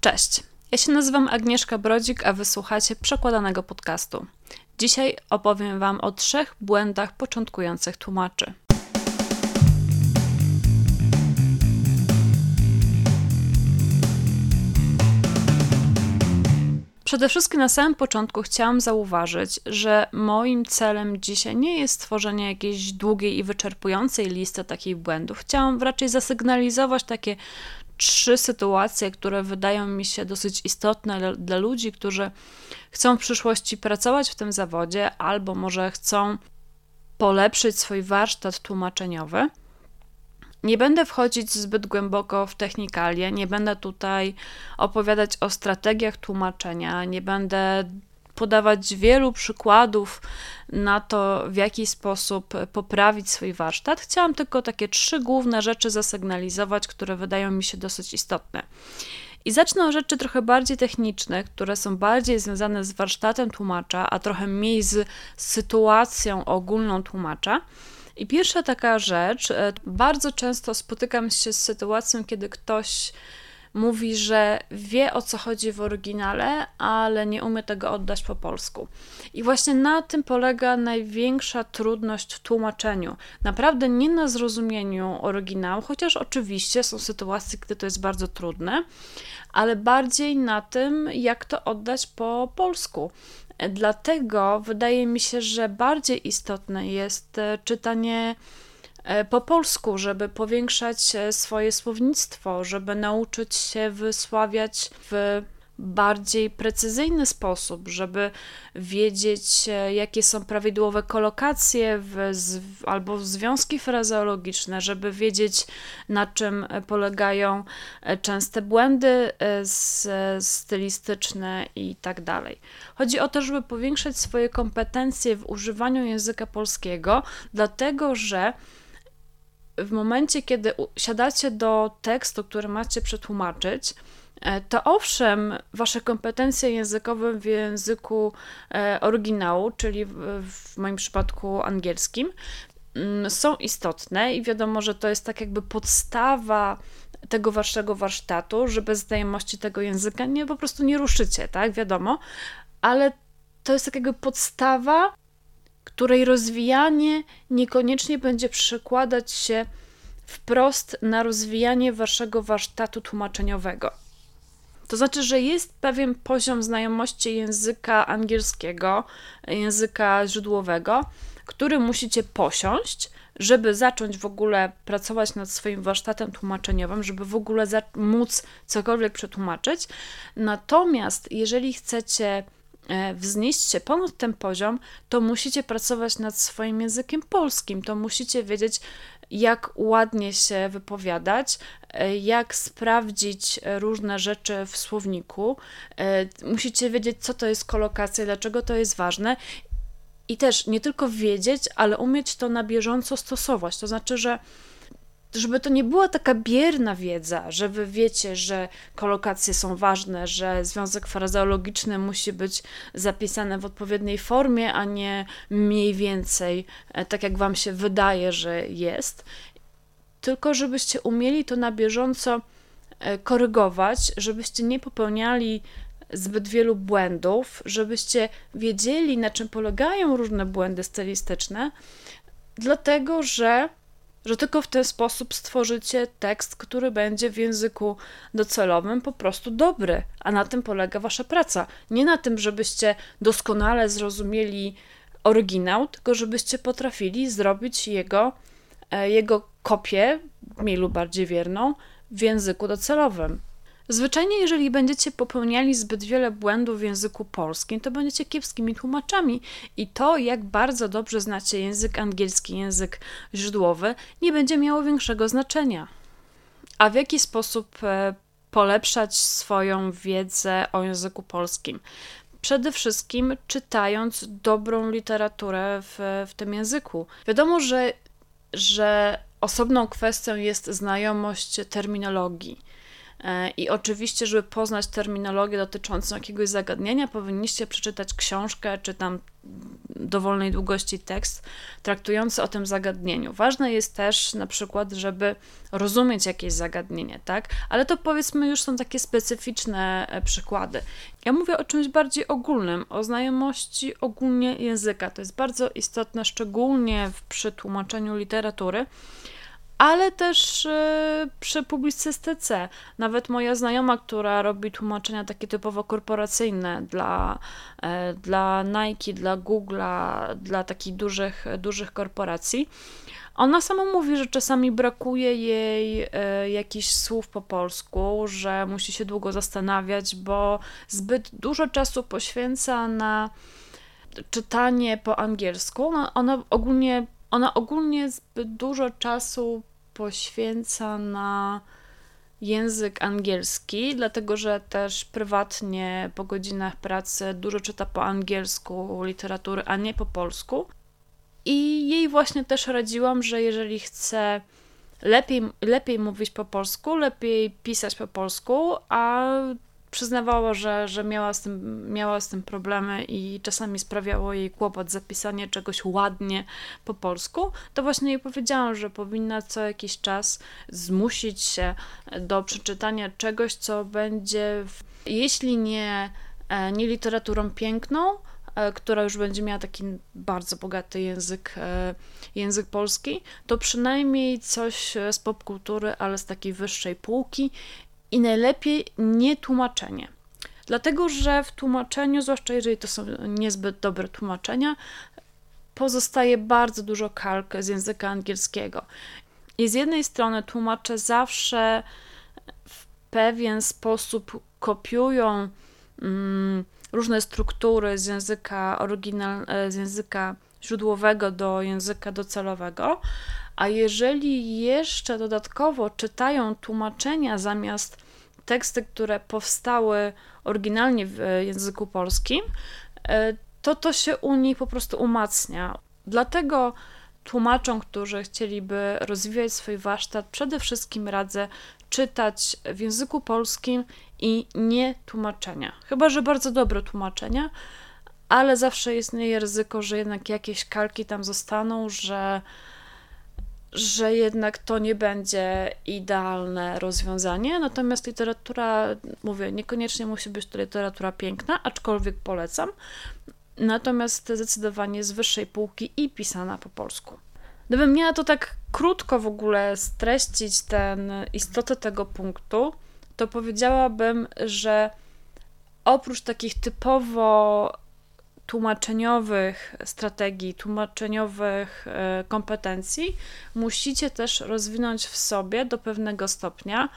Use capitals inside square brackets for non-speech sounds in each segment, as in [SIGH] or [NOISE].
Cześć, ja się nazywam Agnieszka Brodzik, a wysłuchacie przekładanego podcastu. Dzisiaj opowiem Wam o trzech błędach początkujących tłumaczy. Przede wszystkim na samym początku chciałam zauważyć, że moim celem dzisiaj nie jest stworzenie jakiejś długiej i wyczerpującej listy takich błędów. Chciałam raczej zasygnalizować takie trzy sytuacje, które wydają mi się dosyć istotne dla ludzi, którzy chcą w przyszłości pracować w tym zawodzie albo może chcą polepszyć swój warsztat tłumaczeniowy. Nie będę wchodzić zbyt głęboko w technikalie, nie będę tutaj opowiadać o strategiach tłumaczenia, nie będę podawać wielu przykładów na to, w jaki sposób poprawić swój warsztat. Chciałam tylko takie trzy główne rzeczy zasygnalizować, które wydają mi się dosyć istotne. I zacznę od rzeczy trochę bardziej techniczne, które są bardziej związane z warsztatem tłumacza, a trochę mniej z sytuacją ogólną tłumacza. I pierwsza taka rzecz, e, bardzo często spotykam się z sytuacją, kiedy ktoś mówi, że wie o co chodzi w oryginale, ale nie umie tego oddać po polsku. I właśnie na tym polega największa trudność w tłumaczeniu. Naprawdę nie na zrozumieniu oryginału, chociaż oczywiście są sytuacje, gdy to jest bardzo trudne, ale bardziej na tym, jak to oddać po polsku. Dlatego wydaje mi się, że bardziej istotne jest e, czytanie po polsku, żeby powiększać e, swoje słownictwo, żeby nauczyć się wysławiać w bardziej precyzyjny sposób, żeby wiedzieć, e, jakie są prawidłowe kolokacje w, albo związki frazeologiczne, żeby wiedzieć, na czym polegają e, częste błędy e, stylistyczne i tak dalej. Chodzi o to, żeby powiększać swoje kompetencje w używaniu języka polskiego, dlatego że w momencie, kiedy siadacie do tekstu, który macie przetłumaczyć, E, to owszem, wasze kompetencje językowe w języku e, oryginału, czyli w moim przypadku angielskim, mm, są istotne i wiadomo, że to jest tak jakby podstawa tego waszego warsztatu, że bez znajomości tego języka nie po prostu nie ruszycie, tak? Wiadomo, ale to jest tak jakby podstawa, której rozwijanie niekoniecznie będzie przekładać się wprost na rozwijanie waszego warsztatu tłumaczeniowego. To znaczy, że jest pewien poziom znajomości języka angielskiego, języka źródłowego, który musicie posiąść, żeby zacząć w ogóle pracować nad swoim warsztatem tłumaczeniowym, żeby w ogóle móc cokolwiek przetłumaczyć. Natomiast jeżeli chcecie wznieść się ponad ten poziom, to musicie pracować nad swoim językiem polskim, to musicie wiedzieć, jak ładnie się wypowiadać, e, jak sprawdzić różne rzeczy w słowniku. E, musicie wiedzieć, co to jest kolokacja, dlaczego to jest ważne. I też nie tylko wiedzieć, ale umieć to na bieżąco stosować. To znaczy, że żeby to nie była taka bierna wiedza, że wy wiecie, że kolokacje są ważne, że związek frazeologiczny musi być zapisany w odpowiedniej formie, a nie mniej więcej e, tak, jak wam się wydaje, że jest. Tylko żebyście umieli to na bieżąco e, korygować, żebyście nie popełniali zbyt wielu błędów, żebyście wiedzieli, na czym polegają różne błędy stylistyczne, dlatego że że tylko w ten sposób stworzycie tekst, który będzie w języku docelowym po prostu dobry, a na tym polega wasza praca. Nie na tym, żebyście doskonale zrozumieli oryginał, tylko żebyście potrafili zrobić jego, e, jego kopię, mniej lub bardziej wierną, w języku docelowym. Zwyczajnie, jeżeli będziecie popełniali zbyt wiele błędów w języku polskim, to będziecie kiepskimi tłumaczami i to, jak bardzo dobrze znacie język angielski, język źródłowy, nie będzie miało większego znaczenia. A w jaki sposób e, polepszać swoją wiedzę o języku polskim? Przede wszystkim czytając dobrą literaturę w, w tym języku. Wiadomo, że, że osobną kwestią jest znajomość terminologii I oczywiście, żeby poznać terminologię dotyczącą jakiegoś zagadnienia, powinniście przeczytać książkę czy tam dowolnej długości tekst traktujący o tym zagadnieniu. Ważne jest też na przykład, żeby rozumieć jakieś zagadnienie, tak? Ale to powiedzmy już są takie specyficzne e, przykłady. Ja mówię o czymś bardziej ogólnym, o znajomości ogólnie języka. To jest bardzo istotne, szczególnie przy tłumaczeniu literatury ale też y, przy publicystyce. Nawet moja znajoma, która robi tłumaczenia takie typowo korporacyjne dla, e, dla Nike, dla Google'a, dla takich dużych, dużych korporacji, ona sama mówi, że czasami brakuje jej e, jakichś słów po polsku, że musi się długo zastanawiać, bo zbyt dużo czasu poświęca na czytanie po angielsku. Ona, ona ogólnie ona ogólnie zbyt dużo czasu poświęca na język angielski, dlatego że też prywatnie po godzinach pracy dużo czyta po angielsku literatury, a nie po polsku. I jej właśnie też radziłam, że jeżeli chce lepiej, lepiej mówić po polsku, lepiej pisać po polsku, a przyznawała, że, że miała, z tym, miała z tym problemy i czasami sprawiało jej kłopot zapisanie czegoś ładnie po polsku, to właśnie jej powiedziałam, że powinna co jakiś czas zmusić się do przeczytania czegoś, co będzie, w, jeśli nie, e, nie literaturą piękną, e, która już będzie miała taki bardzo bogaty język, e, język polski, to przynajmniej coś z popkultury, ale z takiej wyższej półki i najlepiej nie tłumaczenie. Dlatego, że w tłumaczeniu, zwłaszcza jeżeli to są niezbyt dobre tłumaczenia, pozostaje bardzo dużo kalk z języka angielskiego. I z jednej strony tłumacze zawsze w pewien sposób kopiują mm, różne struktury z języka oryginal, z języka źródłowego do języka docelowego, a jeżeli jeszcze dodatkowo czytają tłumaczenia zamiast teksty, które powstały oryginalnie w języku polskim, e, to to się u nich po prostu umacnia. Dlatego tłumaczom, którzy chcieliby rozwijać swój warsztat, przede wszystkim radzę czytać w języku polskim i nie tłumaczenia. Chyba, że bardzo dobre tłumaczenia, ale zawsze istnieje ryzyko, że jednak jakieś kalki tam zostaną, że że jednak to nie będzie idealne rozwiązanie. Natomiast literatura, mówię, niekoniecznie musi być to literatura piękna, aczkolwiek polecam. Natomiast zdecydowanie z wyższej półki i pisana po polsku. Gdybym miała to tak krótko w ogóle streścić ten istotę tego punktu, to powiedziałabym, że oprócz takich typowo tłumaczeniowych strategii, tłumaczeniowych e, kompetencji, musicie też rozwinąć w sobie do pewnego stopnia,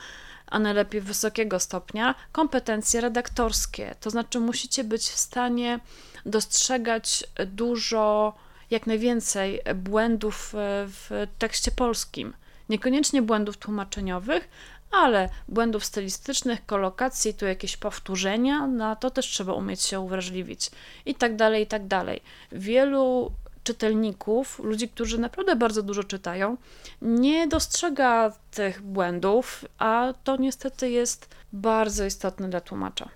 a najlepiej wysokiego stopnia, kompetencje redaktorskie. To znaczy, musicie być w stanie dostrzegać dużo, jak najwięcej błędów e, w tekście polskim. Niekoniecznie błędów tłumaczeniowych, ale błędów stylistycznych, kolokacji, tu jakieś powtórzenia, na to też trzeba umieć się uwrażliwić i tak dalej, i tak dalej. Wielu czytelników, ludzi, którzy naprawdę bardzo dużo czytają, nie dostrzega tych błędów, a to niestety jest bardzo istotne dla tłumacza.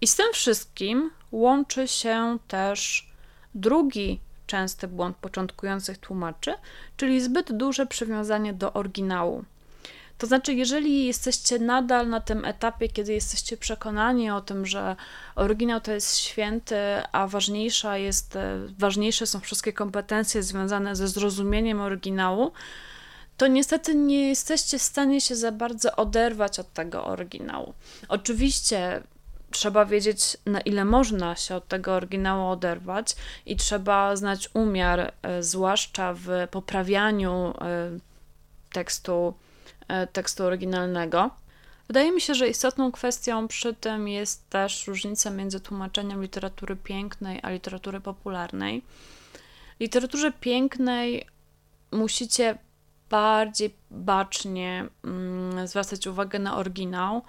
I z tym wszystkim łączy się też drugi częsty błąd początkujących tłumaczy, czyli zbyt duże przywiązanie do oryginału. To znaczy, jeżeli jesteście nadal na tym etapie, kiedy jesteście przekonani o tym, że oryginał to jest święty, a ważniejsza jest, e, ważniejsze są wszystkie kompetencje związane ze zrozumieniem oryginału, to niestety nie jesteście w stanie się za bardzo oderwać od tego oryginału. Oczywiście trzeba wiedzieć, na ile można się od tego oryginału oderwać, i trzeba znać umiar, e, zwłaszcza w poprawianiu e, tekstu tekstu oryginalnego. Wydaje mi się, że istotną kwestią przy tym jest też różnica między tłumaczeniem literatury pięknej a literatury popularnej. W literaturze pięknej musicie bardziej bacznie mm, zwracać uwagę na oryginał.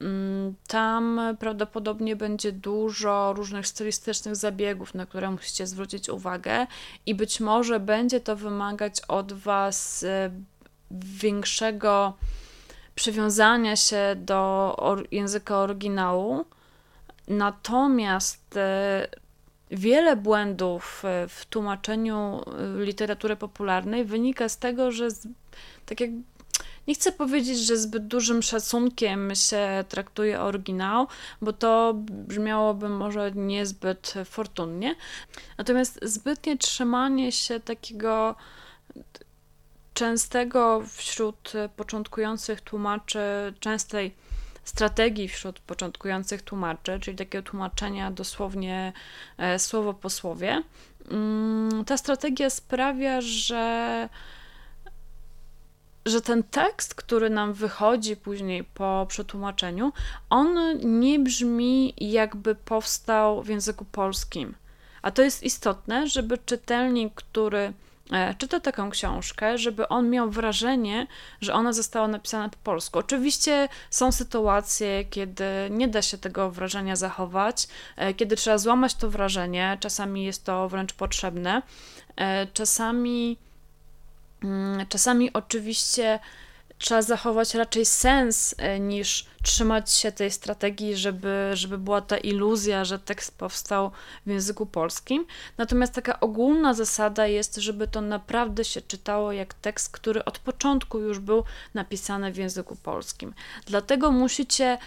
Mm, tam prawdopodobnie będzie dużo różnych stylistycznych zabiegów, na które musicie zwrócić uwagę, i być może będzie to wymagać od Was e, większego przywiązania się do or języka oryginału. Natomiast e, wiele błędów w tłumaczeniu literatury popularnej wynika z tego, że tak jak nie chcę powiedzieć, że zbyt dużym szacunkiem się traktuje oryginał, bo to brzmiałoby może niezbyt fortunnie. Natomiast zbytnie trzymanie się takiego częstego wśród początkujących tłumaczy, częstej strategii wśród początkujących tłumaczy, czyli takiego tłumaczenia dosłownie e, słowo po słowie. Mm, ta strategia sprawia, że że ten tekst, który nam wychodzi później po przetłumaczeniu, on nie brzmi jakby powstał w języku polskim. A to jest istotne, żeby czytelnik, który czyta taką książkę, żeby on miał wrażenie, że ona została napisana po polsku. Oczywiście są sytuacje, kiedy nie da się tego wrażenia zachować, e, kiedy trzeba złamać to wrażenie, czasami jest to wręcz potrzebne, e, czasami Mm, czasami oczywiście trzeba zachować raczej sens e, niż trzymać się tej strategii, żeby, żeby była ta iluzja, że tekst powstał w języku polskim. Natomiast taka ogólna zasada jest, żeby to naprawdę się czytało jak tekst, który od początku już był napisany w języku polskim. Dlatego musicie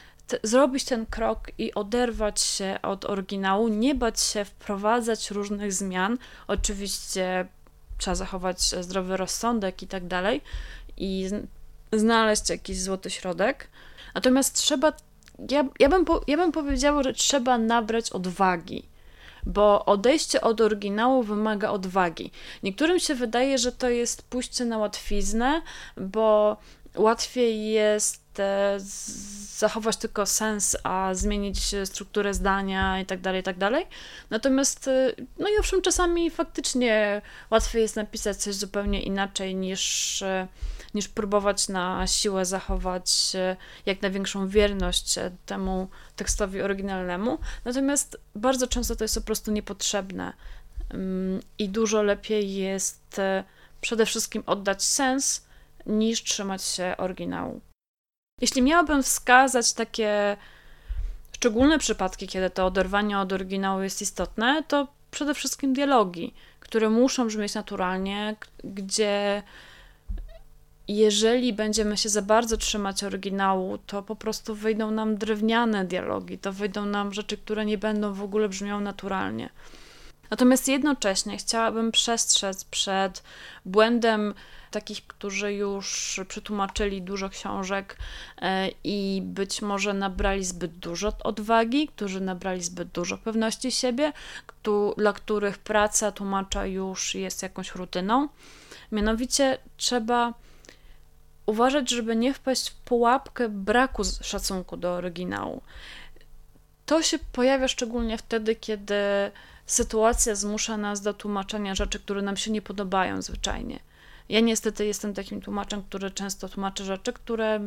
zrobić ten krok i oderwać się od oryginału, nie bać się wprowadzać różnych zmian. Oczywiście trzeba zachować zdrowy rozsądek i tak dalej i znaleźć jakiś złoty środek. Natomiast trzeba, ja, ja, bym, po, ja bym powiedziała, że trzeba nabrać odwagi, bo odejście od oryginału wymaga odwagi. Niektórym się wydaje, że to jest pójście na łatwiznę, bo łatwiej jest e, zachować tylko sens, a zmienić strukturę zdania i tak dalej, i tak dalej. Natomiast, e, no i owszem, czasami faktycznie łatwiej jest napisać coś zupełnie inaczej niż, e, niż próbować na siłę zachować jak największą wierność temu tekstowi oryginalnemu. Natomiast bardzo często to jest po prostu niepotrzebne mm, i dużo lepiej jest przede wszystkim oddać sens, niż trzymać się oryginału. Jeśli miałabym wskazać takie szczególne przypadki, kiedy to oderwanie od oryginału jest istotne, to przede wszystkim dialogi, które muszą brzmieć naturalnie, gdzie jeżeli będziemy się za bardzo trzymać oryginału, to po prostu wyjdą nam drewniane dialogi, to wyjdą nam rzeczy, które nie będą w ogóle brzmiały naturalnie. Natomiast jednocześnie chciałabym przestrzec przed błędem takich, którzy już przetłumaczyli dużo książek e, i być może nabrali zbyt dużo odwagi, którzy nabrali zbyt dużo pewności siebie, dla których praca tłumacza już jest jakąś rutyną. Mianowicie trzeba uważać, żeby nie wpaść w pułapkę braku szacunku do oryginału. To się pojawia szczególnie wtedy, kiedy sytuacja zmusza nas do tłumaczenia rzeczy, które nam się nie podobają zwyczajnie. Ja niestety jestem takim tłumaczem, który często tłumaczy rzeczy, które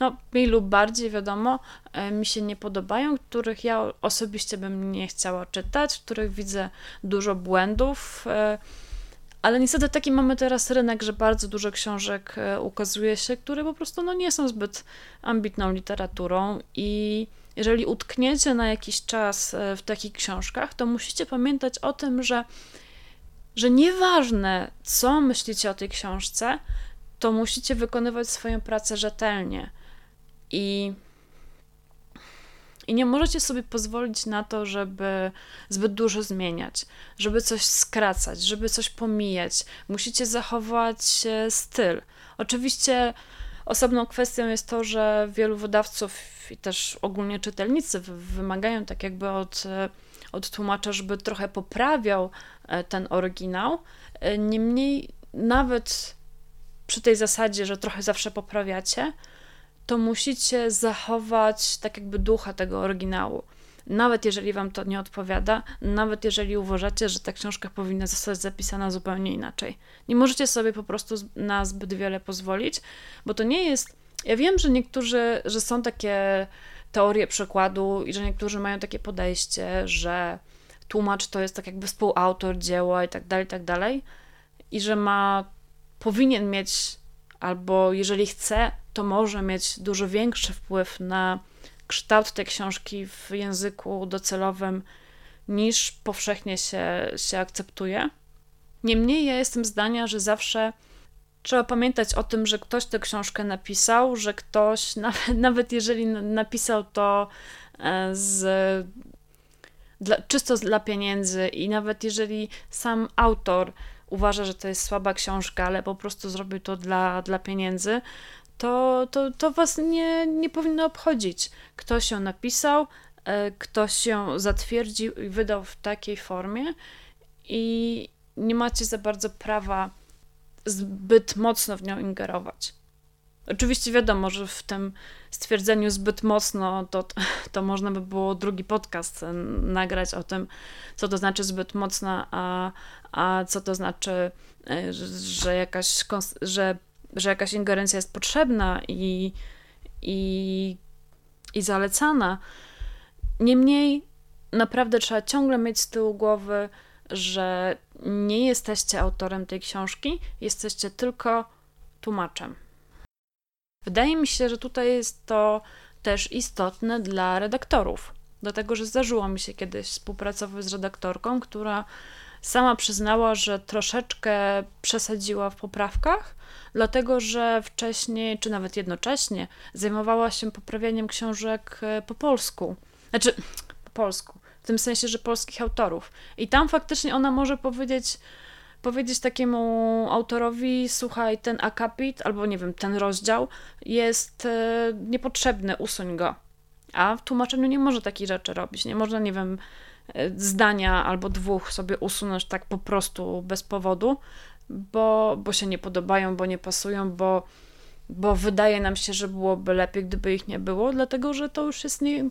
no, mniej lub bardziej, wiadomo, e, mi się nie podobają, których ja osobiście bym nie chciała czytać, w których widzę dużo błędów. E, ale niestety taki mamy teraz rynek, że bardzo dużo książek e, ukazuje się, które po prostu no, nie są zbyt ambitną literaturą i jeżeli utkniecie na jakiś czas w takich książkach, to musicie pamiętać o tym, że że nieważne, co myślicie o tej książce, to musicie wykonywać swoją pracę rzetelnie. I, I nie możecie sobie pozwolić na to, żeby zbyt dużo zmieniać, żeby coś skracać, żeby coś pomijać. Musicie zachować styl. Oczywiście osobną kwestią jest to, że wielu wydawców i też ogólnie czytelnicy wymagają tak jakby od od tłumacza, żeby trochę poprawiał e, ten oryginał. E, niemniej, nawet przy tej zasadzie, że trochę zawsze poprawiacie, to musicie zachować tak jakby ducha tego oryginału. Nawet jeżeli wam to nie odpowiada, nawet jeżeli uważacie, że ta książka powinna zostać zapisana zupełnie inaczej. Nie możecie sobie po prostu na zbyt wiele pozwolić, bo to nie jest. Ja wiem, że niektórzy, że są takie teorię przekładu i że niektórzy mają takie podejście, że tłumacz to jest tak jakby współautor dzieła i tak dalej, i tak dalej, i że ma, powinien mieć, albo jeżeli chce to może mieć dużo większy wpływ na kształt tej książki w języku docelowym niż powszechnie się, się akceptuje. Niemniej ja jestem zdania, że zawsze trzeba pamiętać o tym, że ktoś tę książkę napisał, że ktoś, [LAUGHS] nawet, nawet jeżeli napisał to e, z, dla, czysto dla pieniędzy i nawet jeżeli sam autor uważa, że to jest słaba książka, ale po prostu zrobił to dla, dla pieniędzy, to, to, to was nie, nie powinno obchodzić. Ktoś ją napisał, e, ktoś ją zatwierdził i wydał w takiej formie i nie macie za bardzo prawa zbyt mocno w nią ingerować. Oczywiście wiadomo, że w tym stwierdzeniu zbyt mocno to, to można by było drugi podcast nagrać o tym, co to znaczy zbyt mocno, a, a co to znaczy, e, że jakaś, że, że jakaś ingerencja jest potrzebna i, i, i zalecana. Niemniej naprawdę trzeba ciągle mieć z tyłu głowy, że nie jesteście autorem tej książki, jesteście tylko tłumaczem. Wydaje mi się, że tutaj jest to też istotne dla redaktorów, dlatego że zdarzyło mi się kiedyś współpracować z redaktorką, która sama przyznała, że troszeczkę przesadziła w poprawkach, dlatego że wcześniej, czy nawet jednocześnie, zajmowała się poprawianiem książek e, po polsku. Znaczy, [TSK] po polsku w tym sensie, że polskich autorów. I tam faktycznie ona może powiedzieć, powiedzieć takiemu autorowi, słuchaj, ten akapit, albo nie wiem, ten rozdział jest e, niepotrzebny, usuń go. A w tłumaczeniu nie może takich rzeczy robić. Nie można, nie wiem, zdania albo dwóch sobie usunąć tak po prostu bez powodu, bo, bo się nie podobają, bo nie pasują, bo, bo wydaje nam się, że byłoby lepiej, gdyby ich nie było, dlatego że to już jest nie,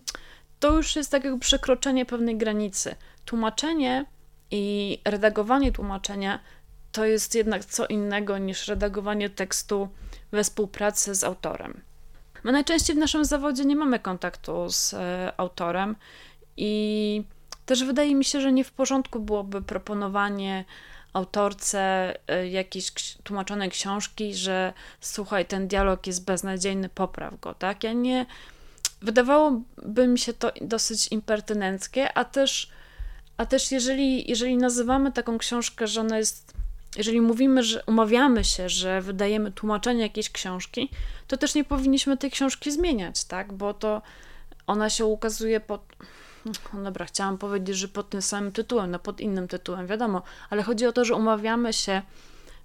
to już jest tak jakby przekroczenie pewnej granicy. Tłumaczenie i redagowanie tłumaczenia to jest jednak co innego niż redagowanie tekstu we współpracy z autorem. My najczęściej w naszym zawodzie nie mamy kontaktu z e, autorem i też wydaje mi się, że nie w porządku byłoby proponowanie autorce e, jakiejś tłumaczonej książki, że słuchaj, ten dialog jest beznadziejny, popraw go, tak? Ja nie, Wydawałoby mi się to dosyć impertynenckie, a też, a też jeżeli, jeżeli nazywamy taką książkę, że ona jest, jeżeli mówimy, że umawiamy się, że wydajemy tłumaczenie jakiejś książki, to też nie powinniśmy tej książki zmieniać, tak? Bo to ona się ukazuje pod. No dobra, chciałam powiedzieć, że pod tym samym tytułem, no pod innym tytułem, wiadomo, ale chodzi o to, że umawiamy się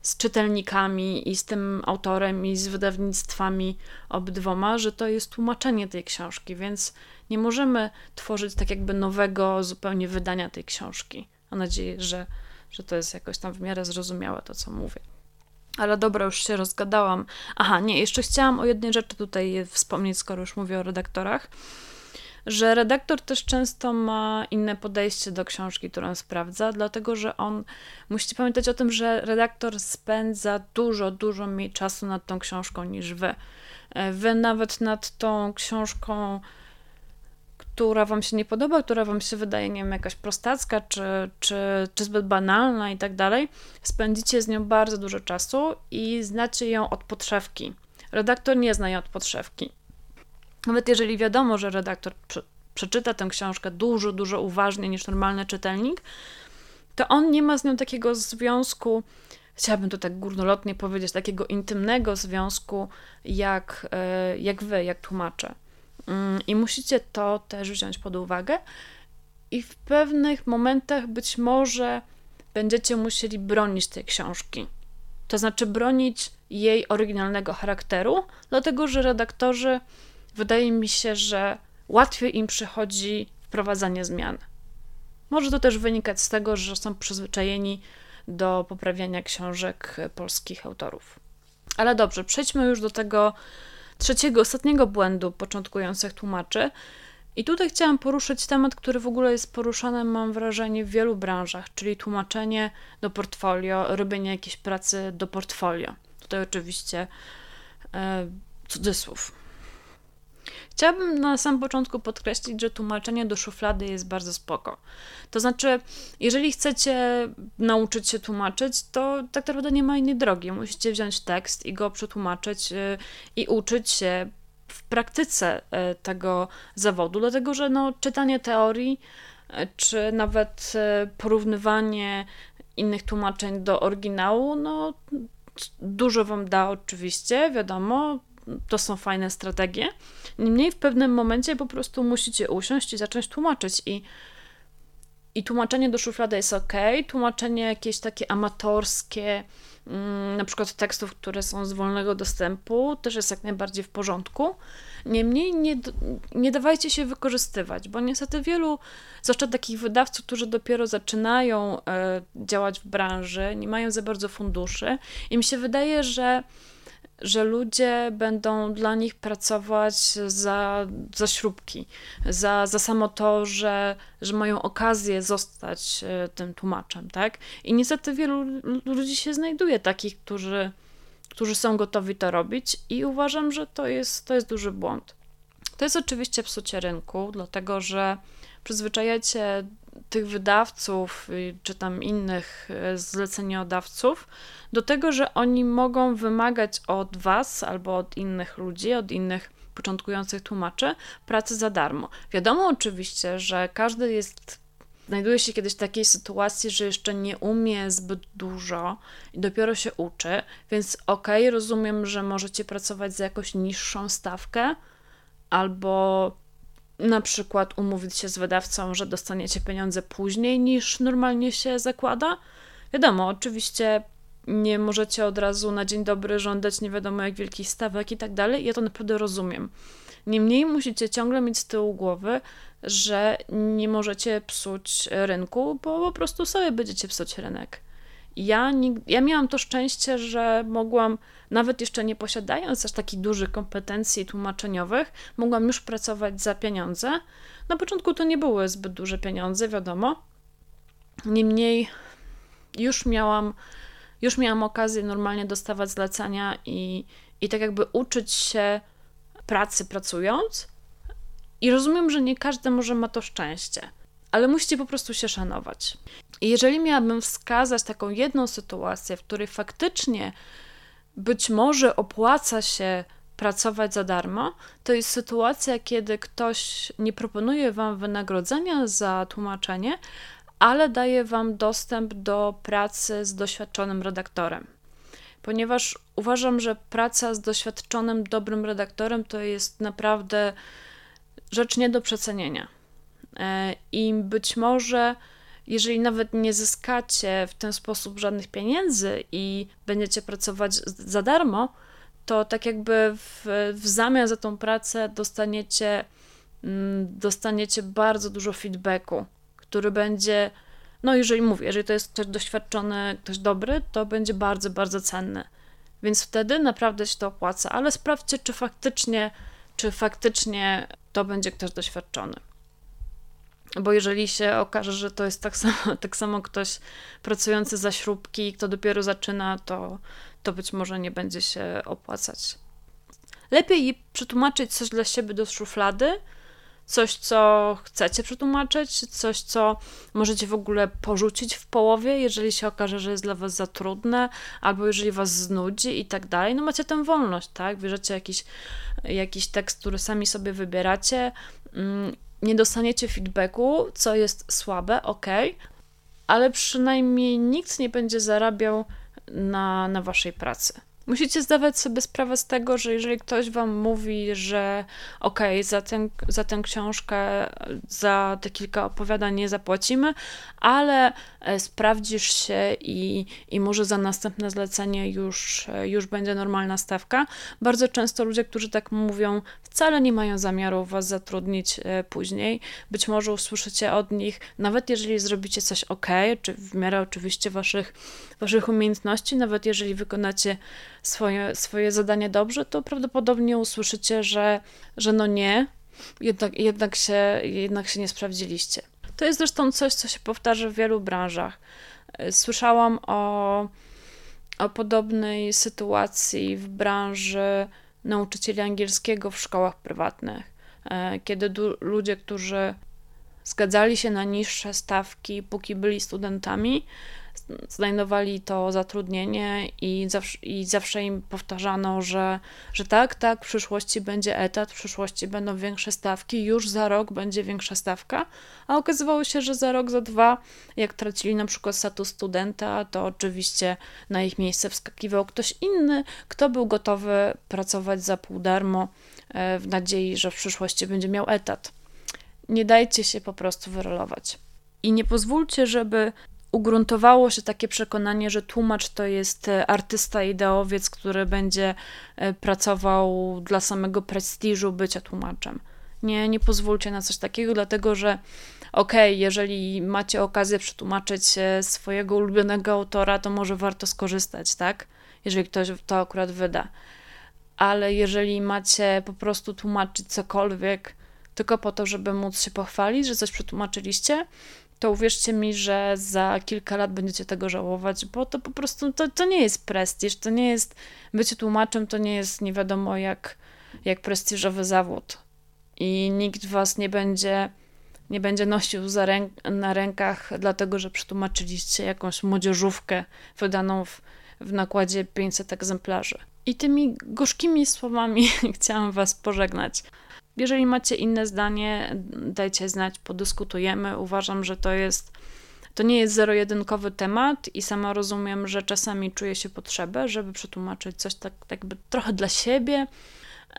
z czytelnikami i z tym autorem i z wydawnictwami obydwoma, że to jest tłumaczenie tej książki, więc nie możemy tworzyć tak jakby nowego zupełnie wydania tej książki. Mam nadzieję, że, że to jest jakoś tam w miarę zrozumiałe to, co mówię. Ale dobra, już się rozgadałam. Aha, nie, jeszcze chciałam o jednej rzeczy tutaj wspomnieć, skoro już mówię o redaktorach że redaktor też często ma inne podejście do książki, którą sprawdza, dlatego że on musicie pamiętać o tym, że redaktor spędza dużo, dużo mniej czasu nad tą książką niż wy. E, wy nawet nad tą książką, która wam się nie podoba, która wam się wydaje, nie wiem, jakaś prostacka, czy, czy, czy zbyt banalna i tak dalej, spędzicie z nią bardzo dużo czasu i znacie ją od podszewki. Redaktor nie zna jej od podszewki. Nawet jeżeli wiadomo, że redaktor przeczyta tę książkę dużo, dużo uważniej niż normalny czytelnik, to on nie ma z nią takiego związku, chciałabym to tak górnolotnie powiedzieć, takiego intymnego związku jak, e, jak wy, jak tłumacze. Mm, I musicie to też wziąć pod uwagę. I w pewnych momentach być może będziecie musieli bronić tej książki. To znaczy bronić jej oryginalnego charakteru, dlatego że redaktorzy wydaje mi się, że łatwiej im przychodzi wprowadzanie zmian. Może to też wynikać z tego, że są przyzwyczajeni do poprawiania książek polskich autorów. Ale dobrze, przejdźmy już do tego trzeciego, ostatniego błędu początkujących tłumaczy. I tutaj chciałam poruszyć temat, który w ogóle jest poruszany, mam wrażenie, w wielu branżach, czyli tłumaczenie do portfolio, robienie jakiejś pracy do portfolio. Tutaj oczywiście e, cudzysłów. Chciałabym na samym początku podkreślić, że tłumaczenie do szuflady jest bardzo spoko. To znaczy, jeżeli chcecie nauczyć się tłumaczyć, to tak naprawdę nie ma innej drogi. Musicie wziąć tekst i go przetłumaczyć y, i uczyć się w praktyce y, tego zawodu, dlatego że no, czytanie teorii y, czy nawet porównywanie innych tłumaczeń do oryginału, no dużo wam da oczywiście, wiadomo, to są fajne strategie. Niemniej w pewnym momencie po prostu musicie usiąść i zacząć tłumaczyć i i tłumaczenie do szuflady jest ok, tłumaczenie jakieś takie amatorskie, mm, na przykład tekstów, które są z wolnego dostępu, też jest jak najbardziej w porządku. Niemniej nie, nie dawajcie się wykorzystywać, bo niestety wielu, zwłaszcza takich wydawców, którzy dopiero zaczynają e, działać w branży, nie mają za bardzo funduszy, i mi się wydaje, że że ludzie będą dla nich pracować za, za śrubki, za, za samo to, że, że mają okazję zostać e, tym tłumaczem, tak? I niestety wielu ludzi się znajduje takich, którzy, którzy są gotowi to robić i uważam, że to jest, to jest duży błąd. To jest oczywiście psucie rynku, dlatego że przyzwyczajacie tych wydawców, czy tam innych e, zleceniodawców do tego, że oni mogą wymagać od Was albo od innych ludzi, od innych początkujących tłumaczy pracy za darmo. Wiadomo oczywiście, że każdy jest znajduje się kiedyś w takiej sytuacji, że jeszcze nie umie zbyt dużo i dopiero się uczy, więc okej, okay, rozumiem, że możecie pracować za jakąś niższą stawkę albo na przykład umówić się z wydawcą, że dostaniecie pieniądze później niż normalnie się zakłada. Wiadomo, oczywiście nie możecie od razu na dzień dobry żądać nie wiadomo jak wielkich stawek i tak dalej. Ja to naprawdę rozumiem. Niemniej musicie ciągle mieć z tyłu głowy, że nie możecie psuć rynku, bo po prostu sobie będziecie psuć rynek. Ja, ja miałam to szczęście, że mogłam, nawet jeszcze nie posiadając aż takich dużych kompetencji tłumaczeniowych, mogłam już pracować za pieniądze. Na początku to nie były zbyt duże pieniądze, wiadomo. Niemniej już miałam, już miałam okazję normalnie dostawać zlecenia i, i tak jakby uczyć się pracy pracując. I rozumiem, że nie każdy może ma to szczęście ale musicie po prostu się szanować. I jeżeli miałabym wskazać taką jedną sytuację, w której faktycznie być może opłaca się pracować za darmo, to jest sytuacja, kiedy ktoś nie proponuje wam wynagrodzenia za tłumaczenie, ale daje wam dostęp do pracy z doświadczonym redaktorem. Ponieważ uważam, że praca z doświadczonym, dobrym redaktorem to jest naprawdę rzecz nie do przecenienia. E, I być może, jeżeli nawet nie zyskacie w ten sposób żadnych pieniędzy i będziecie pracować za darmo, to tak jakby w, w zamian za tą pracę dostaniecie, mm, dostaniecie bardzo dużo feedbacku, który będzie, no jeżeli mówię, jeżeli to jest ktoś doświadczony, ktoś dobry, to będzie bardzo, bardzo cenny. Więc wtedy naprawdę się to opłaca, ale sprawdźcie, czy faktycznie, czy faktycznie to będzie ktoś doświadczony. Bo jeżeli się okaże, że to jest tak samo, [LAUGHS] tak samo ktoś pracujący za śrubki, kto dopiero zaczyna, to, to być może nie będzie się opłacać. Lepiej przetłumaczyć coś dla siebie do szuflady, coś, co chcecie przetłumaczyć, coś, co możecie w ogóle porzucić w połowie, jeżeli się okaże, że jest dla was za trudne, albo jeżeli was znudzi i tak dalej. No macie tę wolność, tak? Bierzecie jakiś, jakiś tekst, który sami sobie wybieracie nie dostaniecie feedbacku, co jest słabe, ok, ale przynajmniej nikt nie będzie zarabiał na, na waszej pracy. Musicie zdawać sobie sprawę z tego, że jeżeli ktoś wam mówi, że okej, okay, za, tę, za tę książkę, za te kilka opowiadań nie zapłacimy, ale e, sprawdzisz się i, i może za następne zlecenie już, e, już będzie normalna stawka. Bardzo często ludzie, którzy tak mówią, wcale nie mają zamiaru was zatrudnić e, później. Być może usłyszycie od nich, nawet jeżeli zrobicie coś ok, czy w miarę oczywiście waszych, waszych umiejętności, nawet jeżeli wykonacie swoje, swoje zadanie dobrze, to prawdopodobnie usłyszycie, że, że no nie, jednak, jednak, się, jednak się nie sprawdziliście. To jest zresztą coś, co się powtarza w wielu branżach. Słyszałam o, o podobnej sytuacji w branży nauczycieli angielskiego w szkołach prywatnych, e, kiedy ludzie, którzy zgadzali się na niższe stawki, póki byli studentami, znajdowali to zatrudnienie i zawsze, i zawsze im powtarzano, że, że tak, tak, w przyszłości będzie etat, w przyszłości będą większe stawki, już za rok będzie większa stawka, a okazywało się, że za rok, za dwa, jak tracili na przykład status studenta, to oczywiście na ich miejsce wskakiwał ktoś inny, kto był gotowy pracować za pół darmo e, w nadziei, że w przyszłości będzie miał etat. Nie dajcie się po prostu wyrolować. I nie pozwólcie, żeby ugruntowało się takie przekonanie, że tłumacz to jest e, artysta, ideowiec, który będzie e, pracował dla samego prestiżu bycia tłumaczem. Nie, nie pozwólcie na coś takiego, dlatego że okej, okay, jeżeli macie okazję przetłumaczyć e, swojego ulubionego autora, to może warto skorzystać, tak? Jeżeli ktoś to akurat wyda. Ale jeżeli macie po prostu tłumaczyć cokolwiek, tylko po to, żeby móc się pochwalić, że coś przetłumaczyliście, to uwierzcie mi, że za kilka lat będziecie tego żałować, bo to po prostu to, to nie jest prestiż, to nie jest bycie tłumaczem, to nie jest nie wiadomo jak, jak prestiżowy zawód. I nikt was nie będzie nie będzie nosił za ręk na rękach, dlatego że przetłumaczyliście jakąś młodzieżówkę wydaną w, w nakładzie 500 egzemplarzy. I tymi gorzkimi słowami [LAUGHS] chciałam Was pożegnać. Jeżeli macie inne zdanie, dajcie znać, podyskutujemy. Uważam, że to jest to nie jest zero-jedynkowy temat i sama rozumiem, że czasami czuję się potrzebę, żeby przetłumaczyć coś tak, tak jakby trochę dla siebie.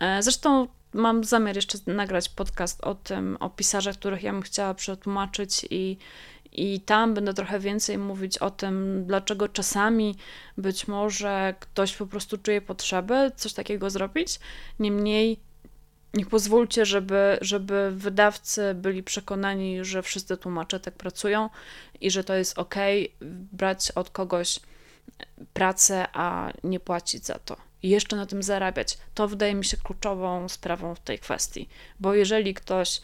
E, zresztą mam zamiar jeszcze nagrać podcast o tym, o pisarzach, których ja bym chciała przetłumaczyć i, i tam będę trochę więcej mówić o tym, dlaczego czasami być może ktoś po prostu czuje potrzebę coś takiego zrobić. Niemniej nie pozwólcie, żeby, żeby wydawcy byli przekonani, że wszyscy tłumacze tak pracują i że to jest ok brać od kogoś pracę, a nie płacić za to. I jeszcze na tym zarabiać. To wydaje mi się kluczową sprawą w tej kwestii, bo jeżeli ktoś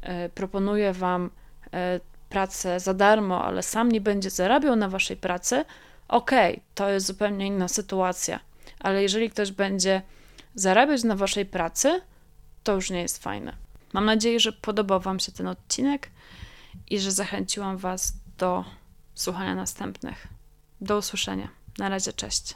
e, proponuje Wam e, pracę za darmo, ale sam nie będzie zarabiał na Waszej pracy, ok, to jest zupełnie inna sytuacja. Ale jeżeli ktoś będzie zarabiać na Waszej pracy, to już nie jest fajne. Mam nadzieję, że podobał Wam się ten odcinek i że zachęciłam Was do słuchania następnych. Do usłyszenia. Na razie, cześć.